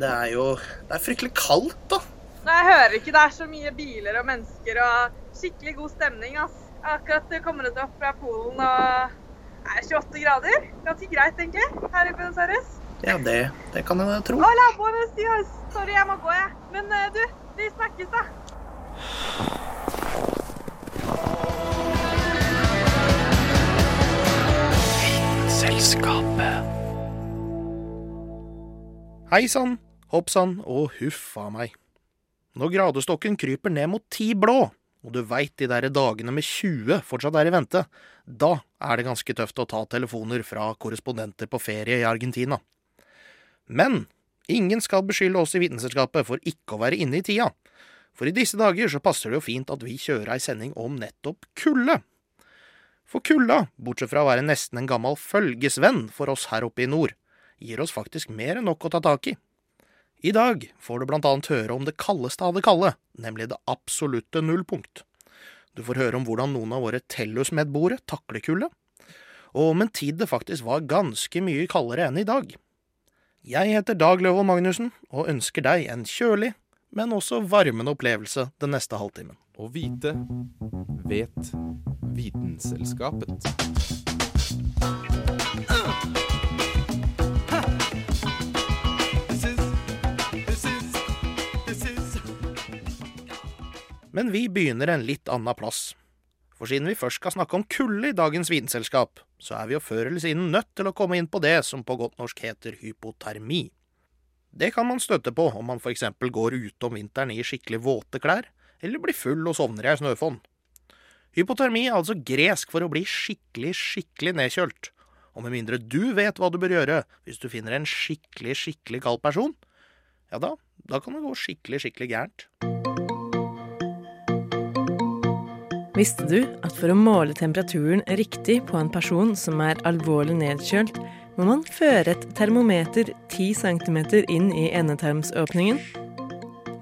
Det er jo Det er fryktelig kaldt, da. Nei, jeg hører ikke. Det er så mye biler og mennesker og skikkelig god stemning. ass. Jeg har akkurat kommet opp fra Polen og det er 28 grader. Ganske greit, egentlig, her i Buenos Aires. Ja, det, det kan jeg tro. Hola, buenos dias. Sorry, jeg må gå, jeg. Men eh, du, vi snakkes, da. Selskapet. Hei sann, hopp sann og huff a meg. Når gradestokken kryper ned mot ti blå, og du veit de der dagene med 20 fortsatt er i vente, da er det ganske tøft å ta telefoner fra korrespondenter på ferie i Argentina. Men ingen skal beskylde oss i Vitenselskapet for ikke å være inne i tida. For i disse dager så passer det jo fint at vi kjører ei sending om nettopp kulde. For kulda, bortsett fra å være nesten en gammel følgesvenn for oss her oppe i nord, gir oss faktisk mer enn nok å ta tak i. I dag får du blant annet høre om det kaldeste av det kalde, nemlig det absolutte nullpunkt. Du får høre om hvordan noen av våre Tellus-medboere takler kulde, og om en tid det faktisk var ganske mye kaldere enn i dag. Jeg heter Dag Løvold Magnussen, og ønsker deg en kjølig, men også varmende opplevelse den neste halvtimen. Å vite vet Vitenselskapet. Men vi begynner en litt annen plass. For siden vi først skal snakke om kulde i dagens vinselskap, så er vi jo før eller siden nødt til å komme inn på det som på godt norsk heter hypotermi. Det kan man støtte på om man for eksempel går ute om vinteren i skikkelig våte klær, eller blir full og sovner i ei snøfonn. Hypotermi er altså gresk for å bli skikkelig, skikkelig nedkjølt. Og med mindre du vet hva du bør gjøre hvis du finner en skikkelig, skikkelig kald person, ja da, da kan det gå skikkelig, skikkelig gærent. Visste du at for å måle temperaturen riktig på en person som er alvorlig nedkjølt, må man føre et termometer 10 cm inn i endetarmsåpningen?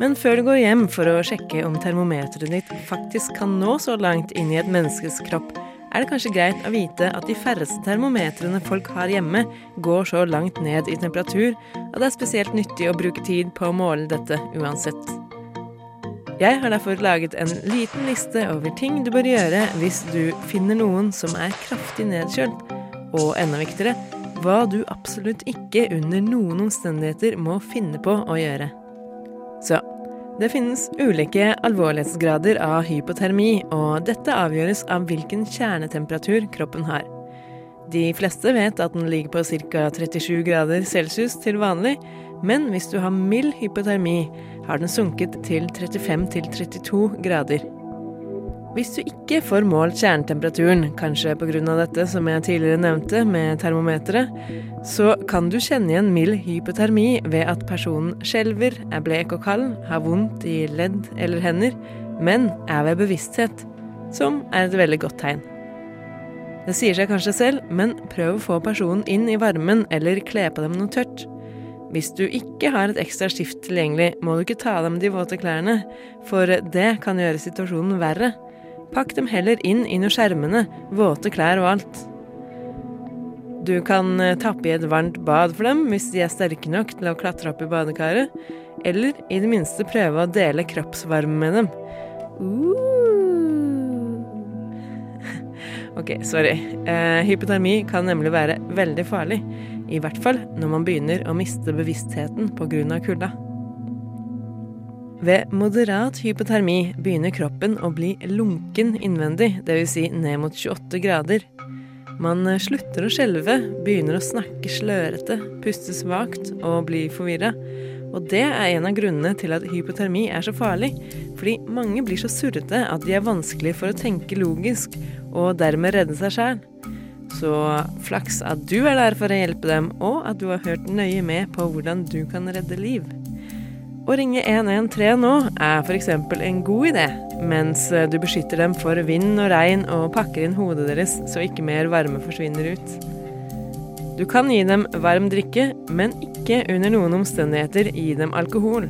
Men før du går hjem for å sjekke om termometeret ditt faktisk kan nå så langt inn i et menneskes kropp, er det kanskje greit å vite at de færreste termometrene folk har hjemme, går så langt ned i temperatur at det er spesielt nyttig å bruke tid på å måle dette uansett. Jeg har derfor laget en liten liste over ting du bør gjøre hvis du finner noen som er kraftig nedkjølt, og enda viktigere, hva du absolutt ikke under noen omstendigheter må finne på å gjøre. Så det finnes ulike alvorlighetsgrader av hypotermi, og dette avgjøres av hvilken kjernetemperatur kroppen har. De fleste vet at den ligger på ca. 37 grader celsius til vanlig, men hvis du har mild hypotermi, har den sunket til 35-32 grader. Hvis du ikke får målt kjernetemperaturen, kanskje pga. dette som jeg tidligere nevnte med termometeret, så kan du kjenne igjen mild hypotermi ved at personen skjelver, er blek og kald, har vondt i ledd eller hender, men er ved bevissthet, som er et veldig godt tegn. Det sier seg kanskje selv, men prøv å få personen inn i varmen eller kle på dem noe tørt. Hvis du ikke har et ekstra skift tilgjengelig, må du ikke ta av dem de våte klærne, for det kan gjøre situasjonen verre. Pakk dem heller inn under skjermene, våte klær og alt. Du kan eh, tappe i et varmt bad for dem hvis de er sterke nok til å klatre opp i badekaret, eller i det minste prøve å dele kroppsvarme med dem. Uh. ok, sorry. Eh, hypotermi kan nemlig være veldig farlig. I hvert fall når man begynner å miste bevisstheten pga. kulda. Ved moderat hypotermi begynner kroppen å bli lunken innvendig, dvs. Si ned mot 28 grader. Man slutter å skjelve, begynner å snakke slørete, puste svakt og bli forvirra. Og det er en av grunnene til at hypotermi er så farlig, fordi mange blir så surrete at de er vanskelig for å tenke logisk, og dermed redde seg sjæl. Så flaks at du er der for å hjelpe dem, og at du har hørt nøye med på hvordan du kan redde liv. Å ringe 113 nå er f.eks. en god idé, mens du beskytter dem for vind og regn og pakker inn hodet deres så ikke mer varme forsvinner ut. Du kan gi dem varm drikke, men ikke under noen omstendigheter gi dem alkohol.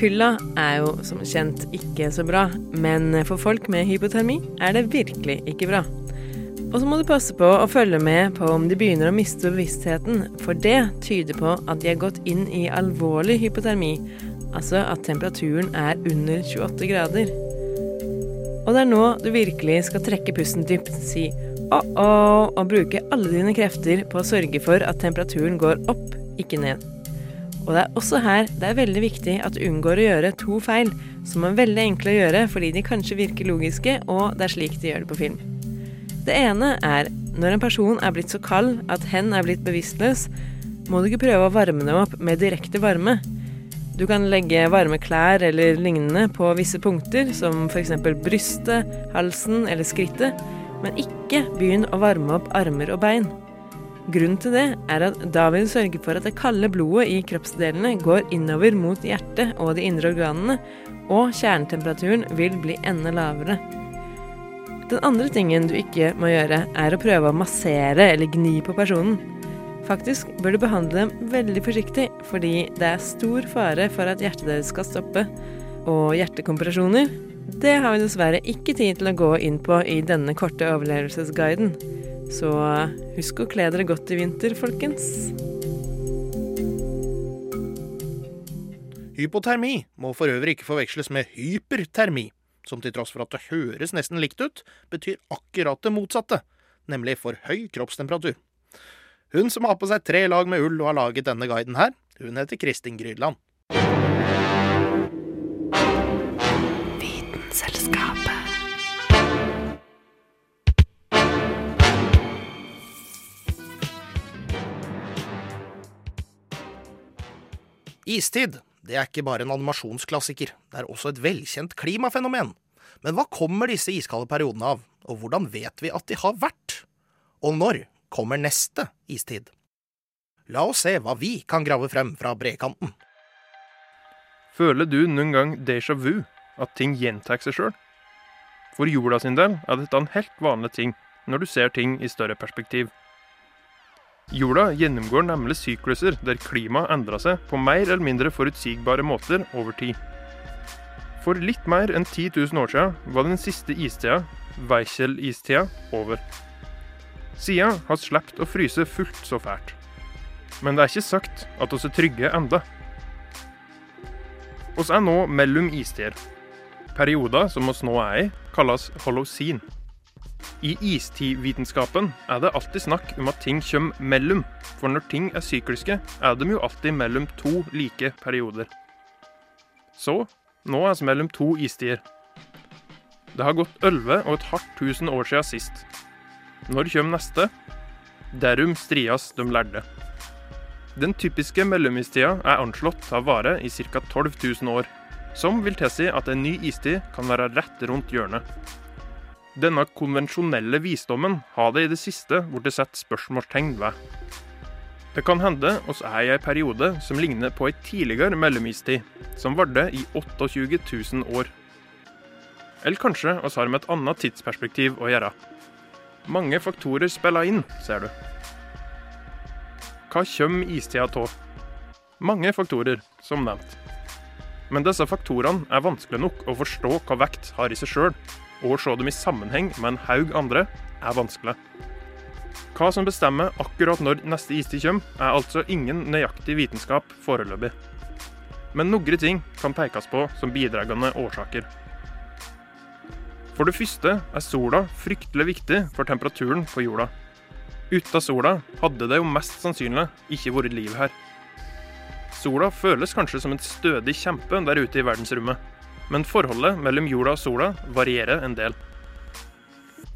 Fylla er jo som kjent ikke så bra, men for folk med hypotermi er det virkelig ikke bra. Og så må du passe på å følge med på om de begynner å miste bevisstheten, for det tyder på at de er gått inn i alvorlig hypotermi, altså at temperaturen er under 28 grader. Og det er nå du virkelig skal trekke pusten dypt, si oh-oh, og bruke alle dine krefter på å sørge for at temperaturen går opp, ikke ned. Og det er også her det er veldig viktig at du unngår å gjøre to feil, som er veldig enkle å gjøre fordi de kanskje virker logiske, og det er slik de gjør det på film. Det ene er når en person er blitt så kald at hen er blitt bevisstløs, må du ikke prøve å varme dem opp med direkte varme. Du kan legge varme klær eller lignende på visse punkter, som f.eks. brystet, halsen eller skrittet, men ikke begynn å varme opp armer og bein. Grunnen til det er at da vil du sørge for at det kalde blodet i kroppsdelene går innover mot hjertet og de indre organene, og kjernetemperaturen vil bli enda lavere. Den andre tingen du ikke må gjøre, er å prøve å massere eller gni på personen. Faktisk bør du behandle dem veldig forsiktig, fordi det er stor fare for at hjertet deres skal stoppe. Og hjertekompresjoner, det har vi dessverre ikke tid til å gå inn på i denne korte overlevelsesguiden. Så husk å kle dere godt i vinter, folkens. Hypotermi må for øvrig ikke forveksles med hypertermi, som til tross for at det høres nesten likt ut, betyr akkurat det motsatte, nemlig for høy kroppstemperatur. Hun som har på seg tre lag med ull og har laget denne guiden her, hun heter Kristin Grydland. Istid det er ikke bare en animasjonsklassiker, det er også et velkjent klimafenomen. Men hva kommer disse iskalde periodene av, og hvordan vet vi at de har vært? Og når kommer neste istid? La oss se hva vi kan grave frem fra brekanten. Føler du noen gang déjà vu, at ting gjentar seg sjøl? For jorda sin del er dette en helt vanlig ting når du ser ting i større perspektiv. Jorda gjennomgår nemlig sykluser der klimaet endrer seg på mer eller mindre forutsigbare måter over tid. For litt mer enn 10 000 år siden var den siste istida, Weichel-istida, over. Sida har sluppet å fryse fullt så fælt. Men det er ikke sagt at oss er trygge enda. Vi er nå mellom istider. Perioder som oss nå er i, kalles holocene. I istidvitenskapen er det alltid snakk om at ting kommer mellom, for når ting er sykliske, er de jo alltid mellom to like perioder. Så nå er vi mellom to istider. Det har gått 11 og et hardt tusen år siden sist. Når kommer neste? Derum strias de lærde. Den typiske mellomistida er anslått til å vare i ca. 12 000 år, som vil tilsi at en ny istid kan være rett rundt hjørnet. Denne konvensjonelle visdommen har det i det siste blitt satt spørsmålstegn ved. Det kan hende oss er i en periode som ligner på ei tidligere mellomistid, som varte i 28 000 år. Eller kanskje oss har med et annet tidsperspektiv å gjøre. Mange faktorer spiller inn, ser du. Hva kommer istida av? Mange faktorer, som nevnt. Men disse faktorene er vanskelig nok å forstå hva vekt har i seg sjøl, og se dem i sammenheng med en haug andre er vanskelig. Hva som bestemmer akkurat når neste istid kommer, er altså ingen nøyaktig vitenskap foreløpig. Men noen ting kan pekes på som bidragende årsaker. For det første er sola fryktelig viktig for temperaturen på jorda. Uten sola hadde det jo mest sannsynlig ikke vært liv her. Sola føles kanskje som en stødig kjempe der ute i verdensrommet, men forholdet mellom jorda og sola varierer en del.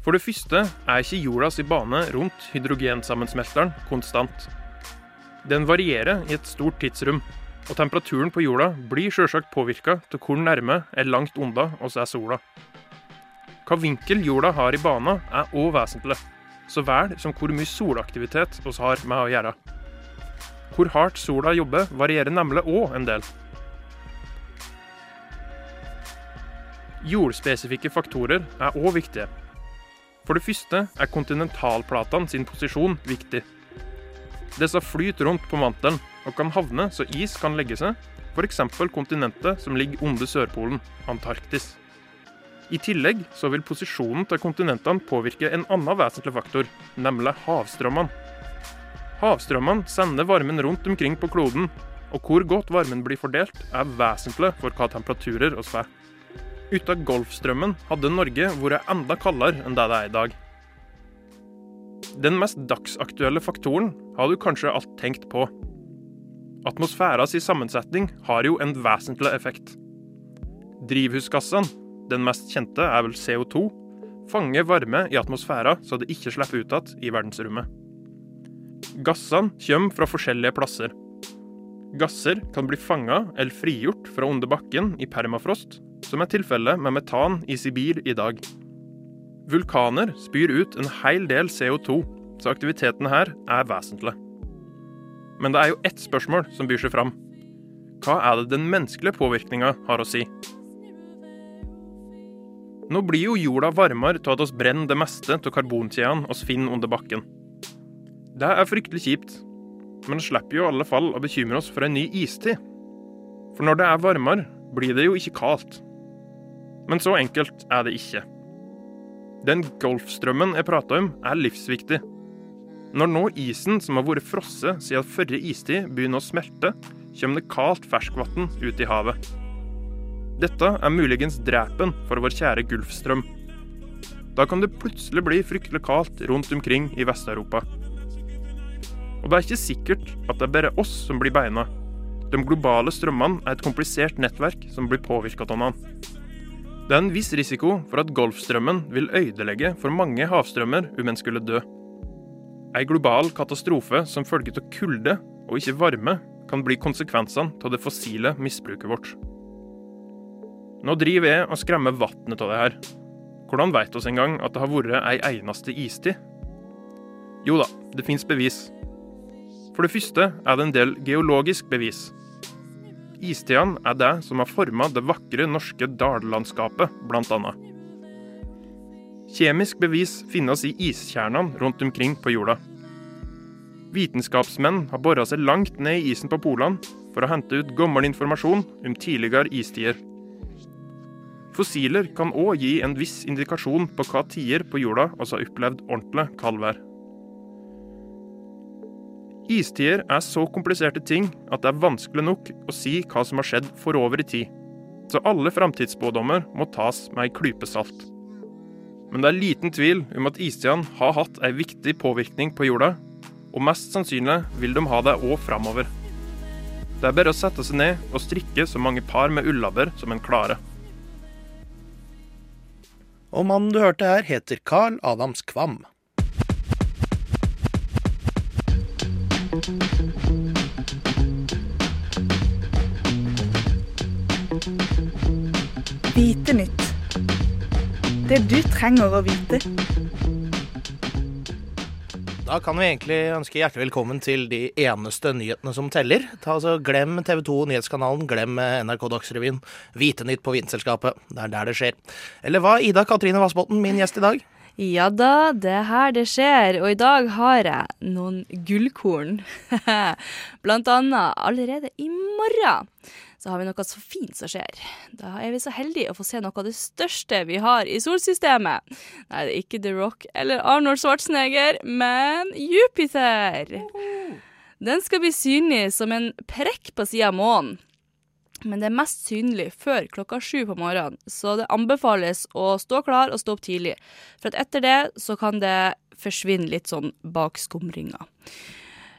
For det første er ikke jordas bane rundt hydrogensammensmelteren konstant. Den varierer i et stort tidsrom, og temperaturen på jorda blir selvsagt påvirka av hvor nærme eller langt unna oss er sola. Hva vinkel jorda har i bana, er òg vesentlig, så vel som hvor mye solaktivitet oss har med å gjøre. Hvor hardt sola jobber, varierer nemlig òg en del. Jordspesifikke faktorer er òg viktige. For det første er kontinentalplatene sin posisjon viktig. Disse flyter rundt på mantelen og kan havne så is kan legge seg, f.eks. kontinentet som ligger under Sørpolen, Antarktis. I tillegg så vil posisjonen til kontinentene påvirke en annen vesentlig faktor, nemlig havstrømmene. Havstrømmene sender varmen rundt omkring på kloden, og hvor godt varmen blir fordelt, er vesentlig for hva temperaturer vi får. Uten Golfstrømmen hadde Norge vært enda kaldere enn det det er i dag. Den mest dagsaktuelle faktoren har du kanskje alt tenkt på. Atmosfæras sammensetning har jo en vesentlig effekt. Drivhusgassene, den mest kjente er vel CO2, fanger varme i atmosfæra så det ikke slipper ut igjen i verdensrommet. Gassene kommer fra forskjellige plasser. Gasser kan bli fanga eller frigjort fra under bakken i permafrost, som er tilfellet med metan i Sibir i dag. Vulkaner spyr ut en hel del CO2, så aktiviteten her er vesentlig. Men det er jo ett spørsmål som byr seg fram. Hva er det den menneskelige påvirkninga har å si? Nå blir jo jorda varmere av at oss brenner det meste av karbonkjedene oss finner under bakken. Det er fryktelig kjipt, men slipper jo i alle fall å bekymre oss for en ny istid. For når det er varmere, blir det jo ikke kaldt. Men så enkelt er det ikke. Den golfstrømmen jeg prata om, er livsviktig. Når nå isen som har vært frosset siden forrige istid, begynner å smelte, kommer det kaldt ferskvann ut i havet. Dette er muligens drepen for vår kjære Gulfstrøm. Da kan det plutselig bli fryktelig kaldt rundt omkring i Vest-Europa. Og det er ikke sikkert at det er bare oss som blir beina. De globale strømmene er et komplisert nettverk som blir påvirket av hverandre. Det er en viss risiko for at Golfstrømmen vil ødelegge for mange havstrømmer om en skulle dø. Ei global katastrofe som følge av kulde og ikke varme kan bli konsekvensene av det fossile misbruket vårt. Nå driver jeg og skremmer vannet av det her. Hvordan veit oss engang at det har vært ei eneste istid? Jo da, det fins bevis. For det første er det en del geologisk bevis. Istidene er det som har forma det vakre norske dallandskapet, annet. Kjemisk bevis finnes i iskjernene rundt omkring på jorda. Vitenskapsmenn har bora seg langt ned i isen på polene for å hente ut gammel informasjon om tidligere istider. Fossiler kan òg gi en viss indikasjon på hva tider på jorda oss har opplevd ordentlig kaldvær. Istider er så kompliserte ting at det er vanskelig nok å si hva som har skjedd forover i tid, så alle framtidsspådommer må tas med ei klype salt. Men det er liten tvil om at istidene har hatt ei viktig påvirkning på jorda, og mest sannsynlig vil de ha det òg framover. Det er bare å sette seg ned og strikke så mange par med ullabber som en klarer. Og mannen du hørte her, heter Carl Adams Kvam. Vite nytt. Det du trenger å vite. Da kan vi egentlig ønske hjertelig velkommen til de eneste nyhetene som teller. Ta altså, Glem TV 2 Nyhetskanalen, glem NRK Dagsrevyen. Vite nytt på Vitenselskapet. Det er der det skjer. Eller hva, Ida Katrine Vassbotn, min gjest i dag? Ja da, det er her det skjer, og i dag har jeg noen gullkorn. Blant annet allerede i morgen så har vi noe så fint som skjer. Da er vi så heldige å få se noe av det største vi har i solsystemet. Nei, det er ikke The Rock eller Arnold Schwarzenegger, men Jupiter. Den skal bli synlig som en prekk på sida av månen. Men det er mest synlig før klokka sju på morgenen, så det anbefales å stå klar og stå opp tidlig. For at etter det så kan det forsvinne litt sånn bak skumringa.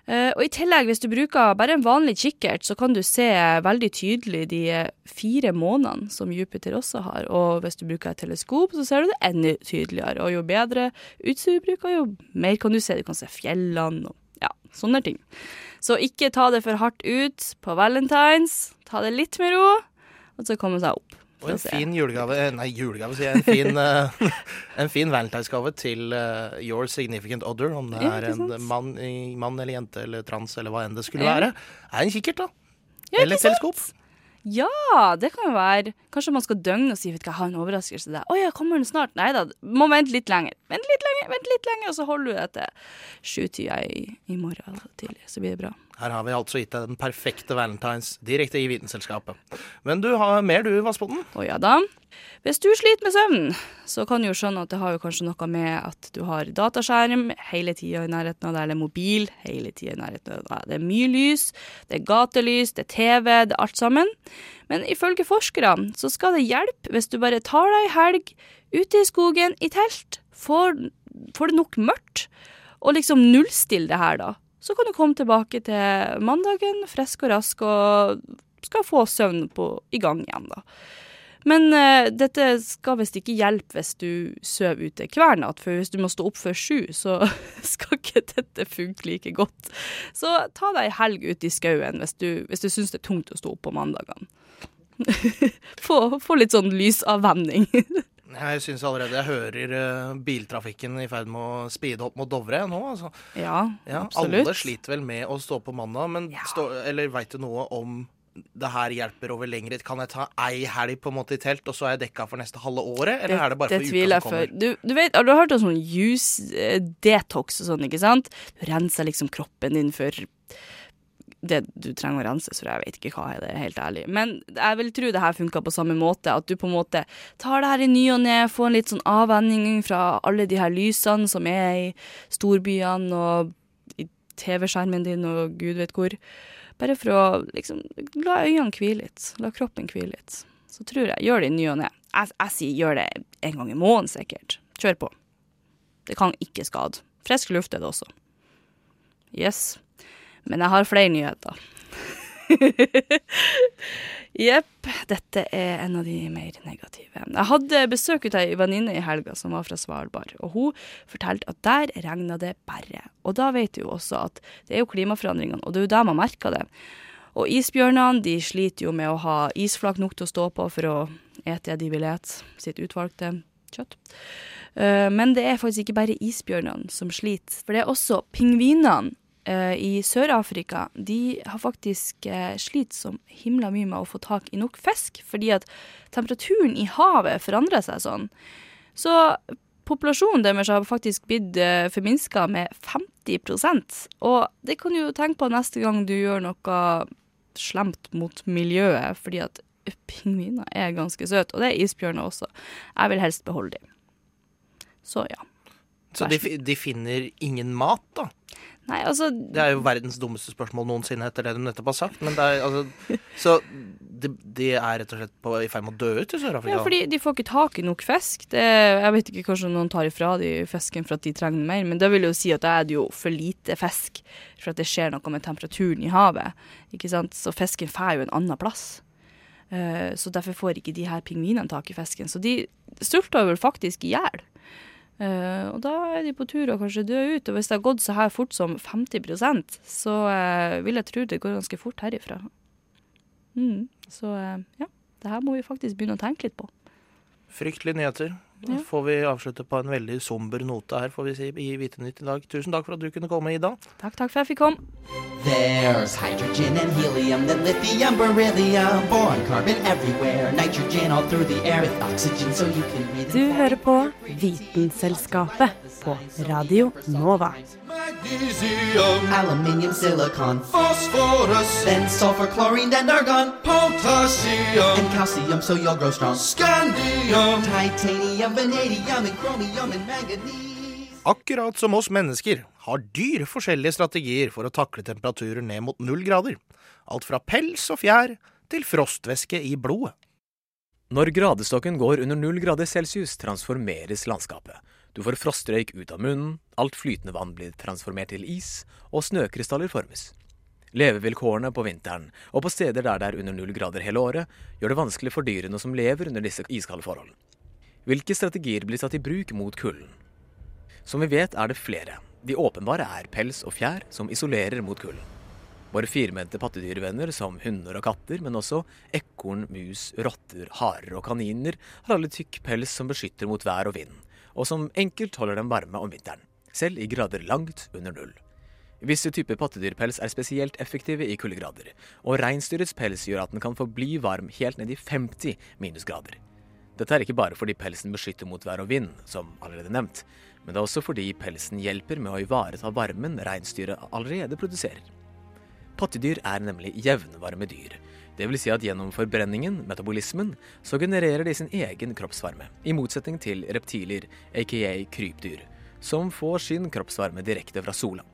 Uh, og I tillegg, hvis du bruker bare en vanlig kikkert, så kan du se veldig tydelig de fire månedene som Jupiter også har. Og hvis du bruker et teleskop, så ser du det enda tydeligere. Og jo bedre utstyr du bruker, jo mer kan du se. Du kan se fjellene og ja, sånne ting. Så ikke ta det for hardt ut på valentines. Ta det litt med ro, og så komme seg opp. Og en fin julegave Nei, julegave, sier jeg. En fin, uh, en fin valentinsgave til uh, your significant other, om det er en mann, mann eller jente eller trans eller hva enn det skulle være. Er en kikkert, da. Ja, eller et teleskop. Ja, det kan jo være. Kanskje man skal døgne og si vet du hva, jeg har en overraskelse til deg. Å ja, kommer den snart? Nei da, må vente litt lenger. Vent litt lenger, vent litt lenger, og så holder du det til sjutida i, i morgen tidlig. Så blir det bra. Her har vi altså gitt deg den perfekte valentines direkte i Vitenselskapet. Men du har mer du, Vassbotten? Å ja da. Hvis du sliter med søvn, så kan du jo skjønne at det har jo kanskje noe med at du har dataskjerm hele tida i nærheten av deg, eller mobil hele tida i nærheten av deg. Det er mye lys, det er gatelys, det er TV, det er alt sammen. Men ifølge forskerne så skal det hjelpe hvis du bare tar deg ei helg ute i skogen i telt, får, får det nok mørkt, og liksom nullstiller det her, da. Så kan du komme tilbake til mandagen frisk og rask og skal få søvn på, i gang igjen, da. Men uh, dette skal visst ikke hjelpe hvis du sover ute hver natt, for hvis du må stå opp før sju, så skal ikke dette funke like godt. Så ta deg ei helg ute i skauen hvis du, hvis du syns det er tungt å stå opp på mandagene. få, få litt sånn lysavvenning. Jeg syns allerede jeg hører eh, biltrafikken i ferd med å speede opp mot Dovre nå. Altså. ja, Ja, absolutt. alle sliter vel med å stå på mandag, men Ja. stå, eller veit du noe om det her hjelper over lengre Kan jeg ta ei helg på en måte i telt, og så er jeg dekka for neste halve året? Eller er det bare for uka som kommer? Du, du vet, har du hørt om sånn juice eh, detox og sånn, ikke sant? Du renser liksom kroppen din for det du trenger å rense, så jeg vet ikke hva er det, helt ærlig. Men jeg vil tro det her funka på samme måte, at du på en måte tar det her i ny og ne, får en litt sånn avvenning fra alle de her lysene som er i storbyene og i TV-skjermen din og gud vet hvor. Bare for å liksom la øynene hvile litt, la kroppen hvile litt. Så tror jeg, gjør det i ny og ne. Jeg, jeg sier gjør det en gang i måneden sikkert. Kjør på. Det kan ikke skade. Frisk luft er det også. Yes. Men jeg har flere nyheter. Jepp, dette er en av de mer negative. Jeg hadde besøk av ei venninne i helga som var fra Svalbard, og hun fortalte at der regna det bare. Og da vet du jo også at det er jo klimaforandringene, og det er jo der man merker det. Og isbjørnene de sliter jo med å ha isflak nok til å stå på for å ete det de vil ete, sitt utvalgte kjøtt. Eh, Men det er faktisk ikke bare isbjørnene som sliter, for det er også pingvinene i Sør-Afrika. De har faktisk eh, slitt som himla mye med å få tak i nok fisk, fordi at temperaturen i havet forandrer seg sånn. Så populasjonen deres har faktisk blitt uh, forminska med 50% Og det kan du jo tenke på neste gang du gjør noe slemt mot miljøet, fordi at pingviner er ganske søte, og det er isbjørner også. Jeg vil helst beholde dem. Så ja. Så de, de finner ingen mat, da? Nei, altså Det er jo verdens dummeste spørsmål noensinne etter det du nettopp har sagt. Men det er, altså, så de, de er rett og slett på, i ferd med å dø ut i Sør-Afrika? Ja, fordi de får ikke tak i nok fisk. Det, jeg vet ikke, kanskje noen tar ifra de fisken for at de trenger mer, men det vil jo si at da er det jo for lite fisk for at det skjer noe med temperaturen i havet. Ikke sant? Så fisken får jo en annen plass. Eh, så derfor får ikke de her pingvinene tak i fisken. Så de sulter vel faktisk i hjel. Eh, og da er de på tur og kanskje dø ut. Og hvis det har gått så her fort som 50% så uh, vil jeg tro det går ganske fort herifra. Mm. Så uh, ja, det her må vi faktisk begynne å tenke litt på. Fryktelige nyheter. Ja. får vi avslutte på en veldig somber note her, får vi si, i Vitenytt i dag. Tusen takk for at du kunne komme, Ida. Takk, takk for at jeg fikk komme. There's hydrogen and helium, then lithium, beryllium, boron, carbon everywhere, nitrogen all through the air with oxygen so you can breathe. Du hører på Vitenselskapet på Radio Nova. Magnesium, aluminium, silicon, phosphorus, then sulfur, chlorine, then argon, potassium, and calcium so you'll grow strong. Scandium, titanium, Akkurat som oss mennesker har dyr forskjellige strategier for å takle temperaturer ned mot null grader. Alt fra pels og fjær til frostvæske i blodet. Når gradestokken går under null grader celsius, transformeres landskapet. Du får frostrøyk ut av munnen, alt flytende vann blir transformert til is, og snøkrystaller formes. Levevilkårene på vinteren, og på steder der det er under null grader hele året, gjør det vanskelig for dyrene som lever under disse iskalde forhold. Hvilke strategier blir satt i bruk mot kulden? Som vi vet er det flere. De åpenbare er pels og fjær, som isolerer mot kulden. Våre firmente pattedyrvenner som hunder og katter, men også ekorn, mus, rotter, harer og kaniner har alle tykk pels som beskytter mot vær og vind, og som enkelt holder dem varme om vinteren, selv i grader langt under null. Visse typer pattedyrpels er spesielt effektive i kuldegrader, og reinsdyrets pels gjør at den kan forbli varm helt ned i 50 minusgrader. Dette er ikke bare fordi pelsen beskytter mot vær og vind, som allerede nevnt, men det er også fordi pelsen hjelper med å ivareta varmen reinsdyret allerede produserer. Pattedyr er nemlig jevnvarme dyr. Det vil si at gjennom forbrenningen, metabolismen, så genererer de sin egen kroppsvarme, i motsetning til reptiler, aka krypdyr, som får sin kroppsvarme direkte fra sola.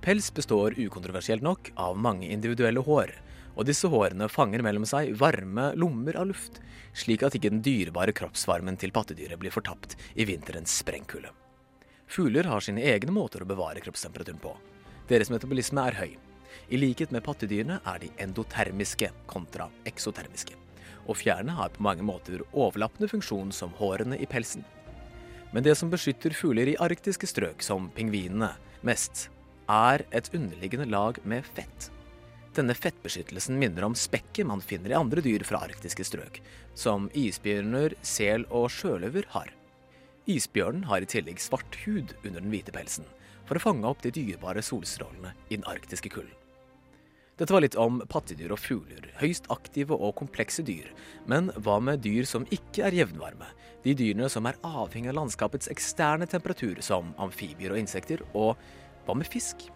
Pels består ukontroversielt nok av mange individuelle hår, og disse hårene fanger mellom seg varme lommer av luft, slik at ikke den dyrebare kroppsvarmen til pattedyret blir fortapt i vinterens sprengkulde. Fugler har sine egne måter å bevare kroppstemperaturen på. Deres metabolisme er høy. I likhet med pattedyrene er de endotermiske kontra eksotermiske. Og fjærene har på mange måter overlappende funksjon som hårene i pelsen. Men det som beskytter fugler i arktiske strøk, som pingvinene, mest, er et underliggende lag med fett. Denne fettbeskyttelsen minner om spekket man finner i andre dyr fra arktiske strøk, som isbjørner, sel og sjøløver har. Isbjørnen har i tillegg svart hud under den hvite pelsen, for å fange opp de dyrebare solstrålene i den arktiske kulden. Dette var litt om pattedyr og fugler, høyst aktive og komplekse dyr. Men hva med dyr som ikke er jevnvarme? De dyrene som er avhengig av landskapets eksterne temperatur, som amfibier og insekter. Og hva med fisk?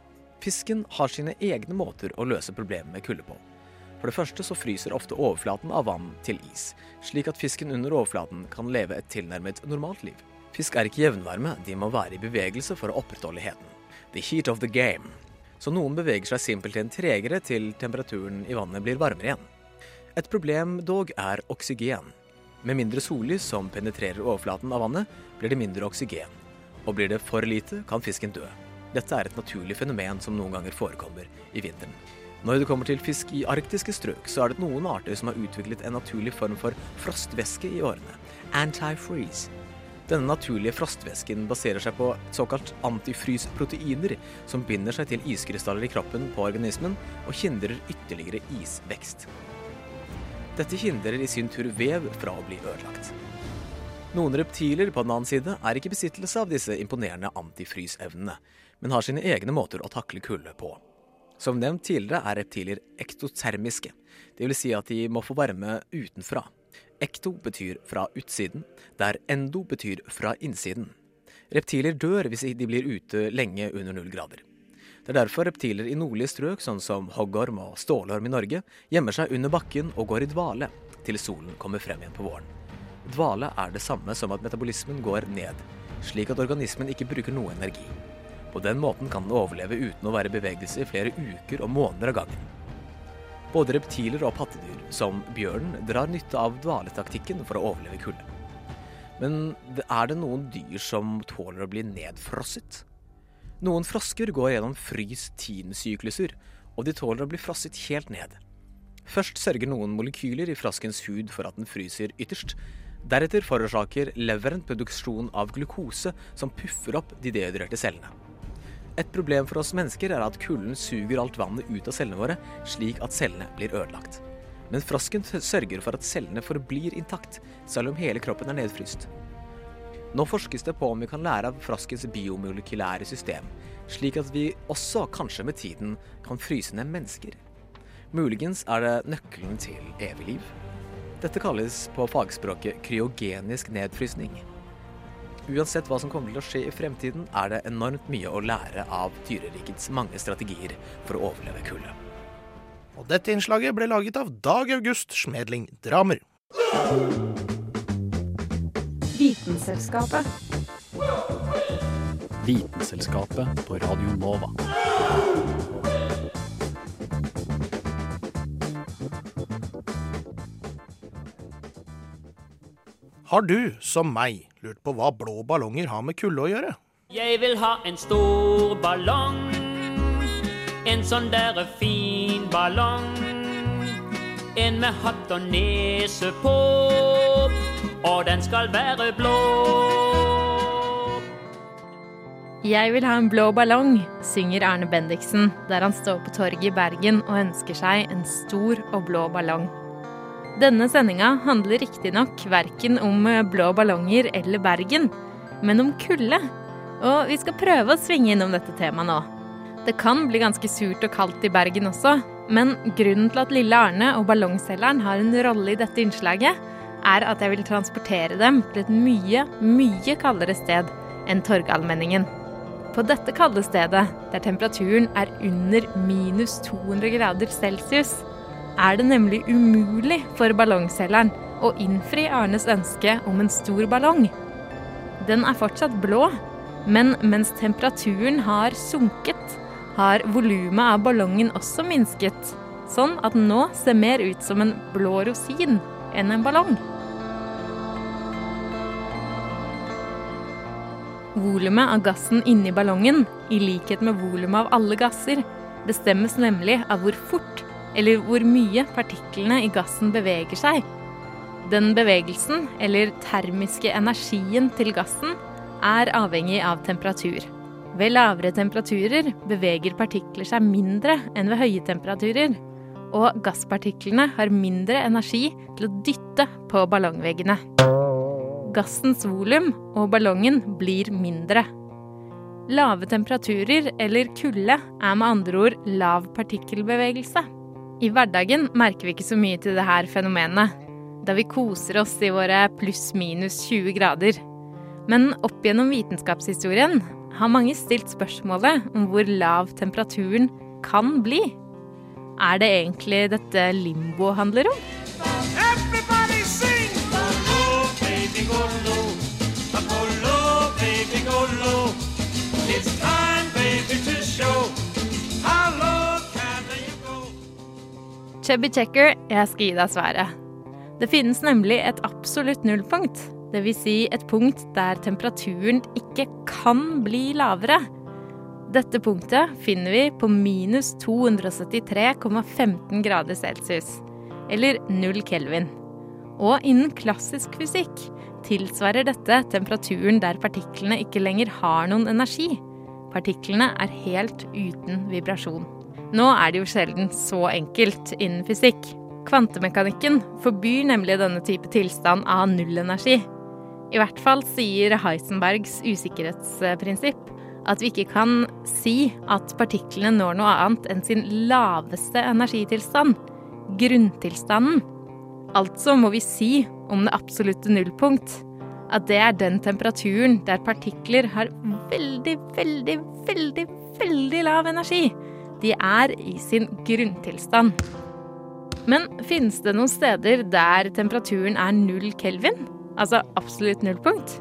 Fisken har sine egne måter å løse problemet med kulde på. For det første så fryser ofte overflaten av vann til is, slik at fisken under overflaten kan leve et tilnærmet normalt liv. Fisk er ikke jevnvarme, de må være i bevegelse for å opprettholde heten. The heat of the game så noen beveger seg simpelthen tregere til temperaturen i vannet blir varmere igjen. Et problem dog er oksygen. Med mindre sollys som penetrerer overflaten av vannet, blir det mindre oksygen. Og blir det for lite, kan fisken dø. Dette er et naturlig fenomen som noen ganger forekommer i vinteren. Når det kommer til fisk i arktiske strøk, så er det noen arter som har utviklet en naturlig form for frostvæske i årene. Anti-freeze. Denne naturlige frostvæsken baserer seg på såkalt antifrysproteiner, som binder seg til iskrystaller i kroppen på organismen og hindrer ytterligere isvekst. Dette hindrer i sin tur vev fra å bli ødelagt. Noen reptiler på den annen side er ikke besittelse av disse imponerende antifrysevnene, men har sine egne måter å takle kulde på. Som nevnt tidligere er reptiler ektotermiske, dvs. Si at de må få varme utenfra. Ekto betyr fra utsiden, der endo betyr fra innsiden. Reptiler dør hvis de blir ute lenge under null grader. Det er derfor reptiler i nordlige strøk, sånn som hoggorm og stålorm i Norge, gjemmer seg under bakken og går i dvale til solen kommer frem igjen på våren. Dvale er det samme som at metabolismen går ned, slik at organismen ikke bruker noe energi. På den måten kan den overleve uten å være i bevegelse i flere uker og måneder av gangen. Både reptiler og pattedyr, som bjørnen, drar nytte av dvaletaktikken for å overleve kulde. Men er det noen dyr som tåler å bli nedfrosset? Noen frosker går gjennom frys-tin-sykluser, og de tåler å bli frosset helt ned. Først sørger noen molekyler i froskens hud for at den fryser ytterst. Deretter forårsaker leveren produksjon av glukose som puffer opp de dehydrerte cellene. Et problem for oss mennesker er at kulden suger alt vannet ut av cellene våre, slik at cellene blir ødelagt. Men frosken sørger for at cellene forblir intakt, selv om hele kroppen er nedfryst. Nå forskes det på om vi kan lære av froskens biomolekylære system, slik at vi også, kanskje med tiden, kan fryse ned mennesker. Muligens er det nøkkelen til evig liv. Dette kalles på fagspråket kryogenisk nedfrysning. Uansett hva som kommer til å skje i fremtiden, er det enormt mye å lære av dyrerikets mange strategier for å overleve kulde. Og dette innslaget ble laget av Dag August Smedling Dramer. Vitenselskapet. Vitenselskapet på Radio Nova. Har du, som meg, lurt på hva blå ballonger har med kulde å gjøre? Jeg vil ha en stor ballong. En sånn derre fin ballong. En med hatt og nese på. Og den skal være blå. Jeg vil ha en blå ballong, synger Arne Bendiksen der han står på torget i Bergen og ønsker seg en stor og blå ballong. Denne sendinga handler riktignok verken om eh, blå ballonger eller Bergen, men om kulde. Og vi skal prøve å svinge innom dette temaet nå. Det kan bli ganske surt og kaldt i Bergen også, men grunnen til at lille Arne og ballongselgeren har en rolle i dette innslaget, er at jeg vil transportere dem til et mye, mye kaldere sted enn Torgallmenningen. På dette kalde stedet, der temperaturen er under minus 200 grader celsius, er det nemlig umulig for ballongselgeren å innfri Arnes ønske om en stor ballong. Den er fortsatt blå, men mens temperaturen har sunket, har volumet av ballongen også minsket, sånn at den nå ser mer ut som en blå rosin enn en ballong. Volumet av gassen inni ballongen, i likhet med volumet av alle gasser, bestemmes nemlig av hvor fort eller hvor mye partiklene i gassen beveger seg. Den bevegelsen, eller termiske energien til gassen, er avhengig av temperatur. Ved lavere temperaturer beveger partikler seg mindre enn ved høye temperaturer, og gasspartiklene har mindre energi til å dytte på ballongveggene. Gassens volum og ballongen blir mindre. Lave temperaturer eller kulde er med andre ord lav partikkelbevegelse. I hverdagen merker vi ikke så mye til det her fenomenet, da vi koser oss i våre pluss-minus 20 grader. Men opp gjennom vitenskapshistorien har mange stilt spørsmålet om hvor lav temperaturen kan bli. Er det egentlig dette limbo handler om? It's time, baby, to show how low. Chubby Checker, jeg skal gi deg svaret. Det finnes nemlig et absolutt nullpunkt. Dvs. Si et punkt der temperaturen ikke kan bli lavere. Dette punktet finner vi på minus 273,15 grader celsius, eller null kelvin. Og innen klassisk fysikk tilsvarer dette temperaturen der partiklene ikke lenger har noen energi. Partiklene er helt uten vibrasjon. Nå er det jo sjelden så enkelt innen fysikk. Kvantemekanikken forbyr nemlig denne type tilstand av nullenergi. I hvert fall sier Heisenbergs usikkerhetsprinsipp at vi ikke kan si at partiklene når noe annet enn sin laveste energitilstand, grunntilstanden. Altså må vi si om det absolutte nullpunkt at det er den temperaturen der partikler har veldig, veldig, veldig, veldig lav energi. De er i sin grunntilstand. Men finnes det noen steder der temperaturen er null kelvin? Altså absolutt nullpunkt?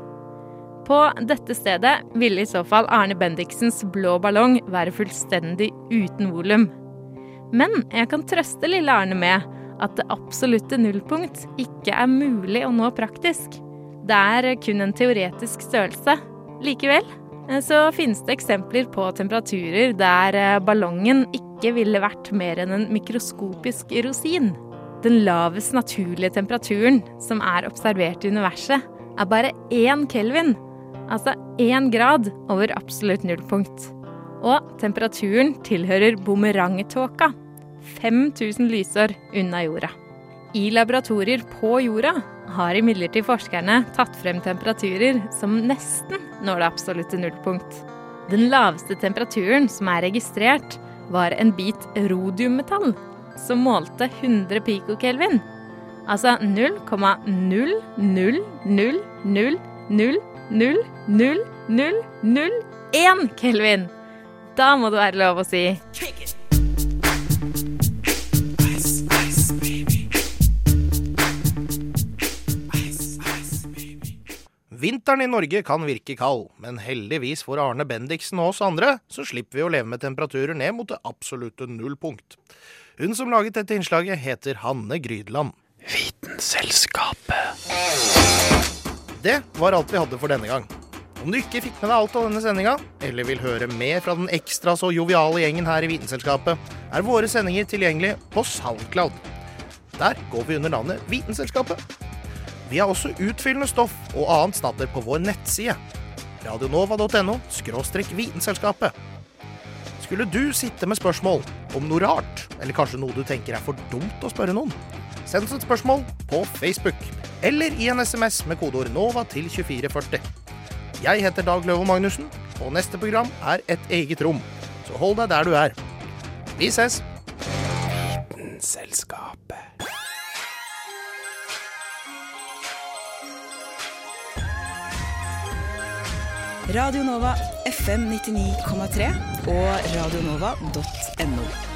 På dette stedet ville i så fall Arne Bendiksens blå ballong være fullstendig uten volum. Men jeg kan trøste lille Arne med at det absolutte nullpunkt ikke er mulig å nå praktisk. Det er kun en teoretisk størrelse. Likevel så finnes det eksempler på temperaturer der ballongen ikke ville vært mer enn en mikroskopisk rosin. Den lavest naturlige temperaturen som er observert i universet, er bare én kelvin, altså én grad over absolutt nullpunkt. Og temperaturen tilhører bumerangtåka, 5000 lysår unna jorda. I laboratorier på jorda har imidlertid forskerne tatt frem temperaturer som nesten når det absolutte nullpunkt. Den laveste temperaturen som er registrert, var en bit rodiummetall som målte 100 pikokelvin. Altså 0,00000000001 kelvin. Da må det være lov å si Vinteren i Norge kan virke kald, men heldigvis for Arne Bendiksen og oss andre, så slipper vi å leve med temperaturer ned mot det absolutte nullpunkt. Hun som laget dette innslaget, heter Hanne Grydland. Vitenselskapet. Det var alt vi hadde for denne gang. Om du ikke fikk med deg alt av denne sendinga, eller vil høre mer fra den ekstra så joviale gjengen her i Vitenselskapet, er våre sendinger tilgjengelige på Soundcloud. Der går vi under navnet Vitenselskapet. Vi har også utfyllende stoff og annet snatter på vår nettside. radionova.no vitenselskapet. Skulle du sitte med spørsmål om noe rart, eller kanskje noe du tenker er for dumt å spørre noen, send oss et spørsmål på Facebook eller i en SMS med kodeord NOVA til 2440. Jeg heter Dag Løvo Magnussen, og neste program er Et eget rom. Så hold deg der du er. Vi ses! Vitenselskapet. Radio Nova FM 99,3 og radionova.no.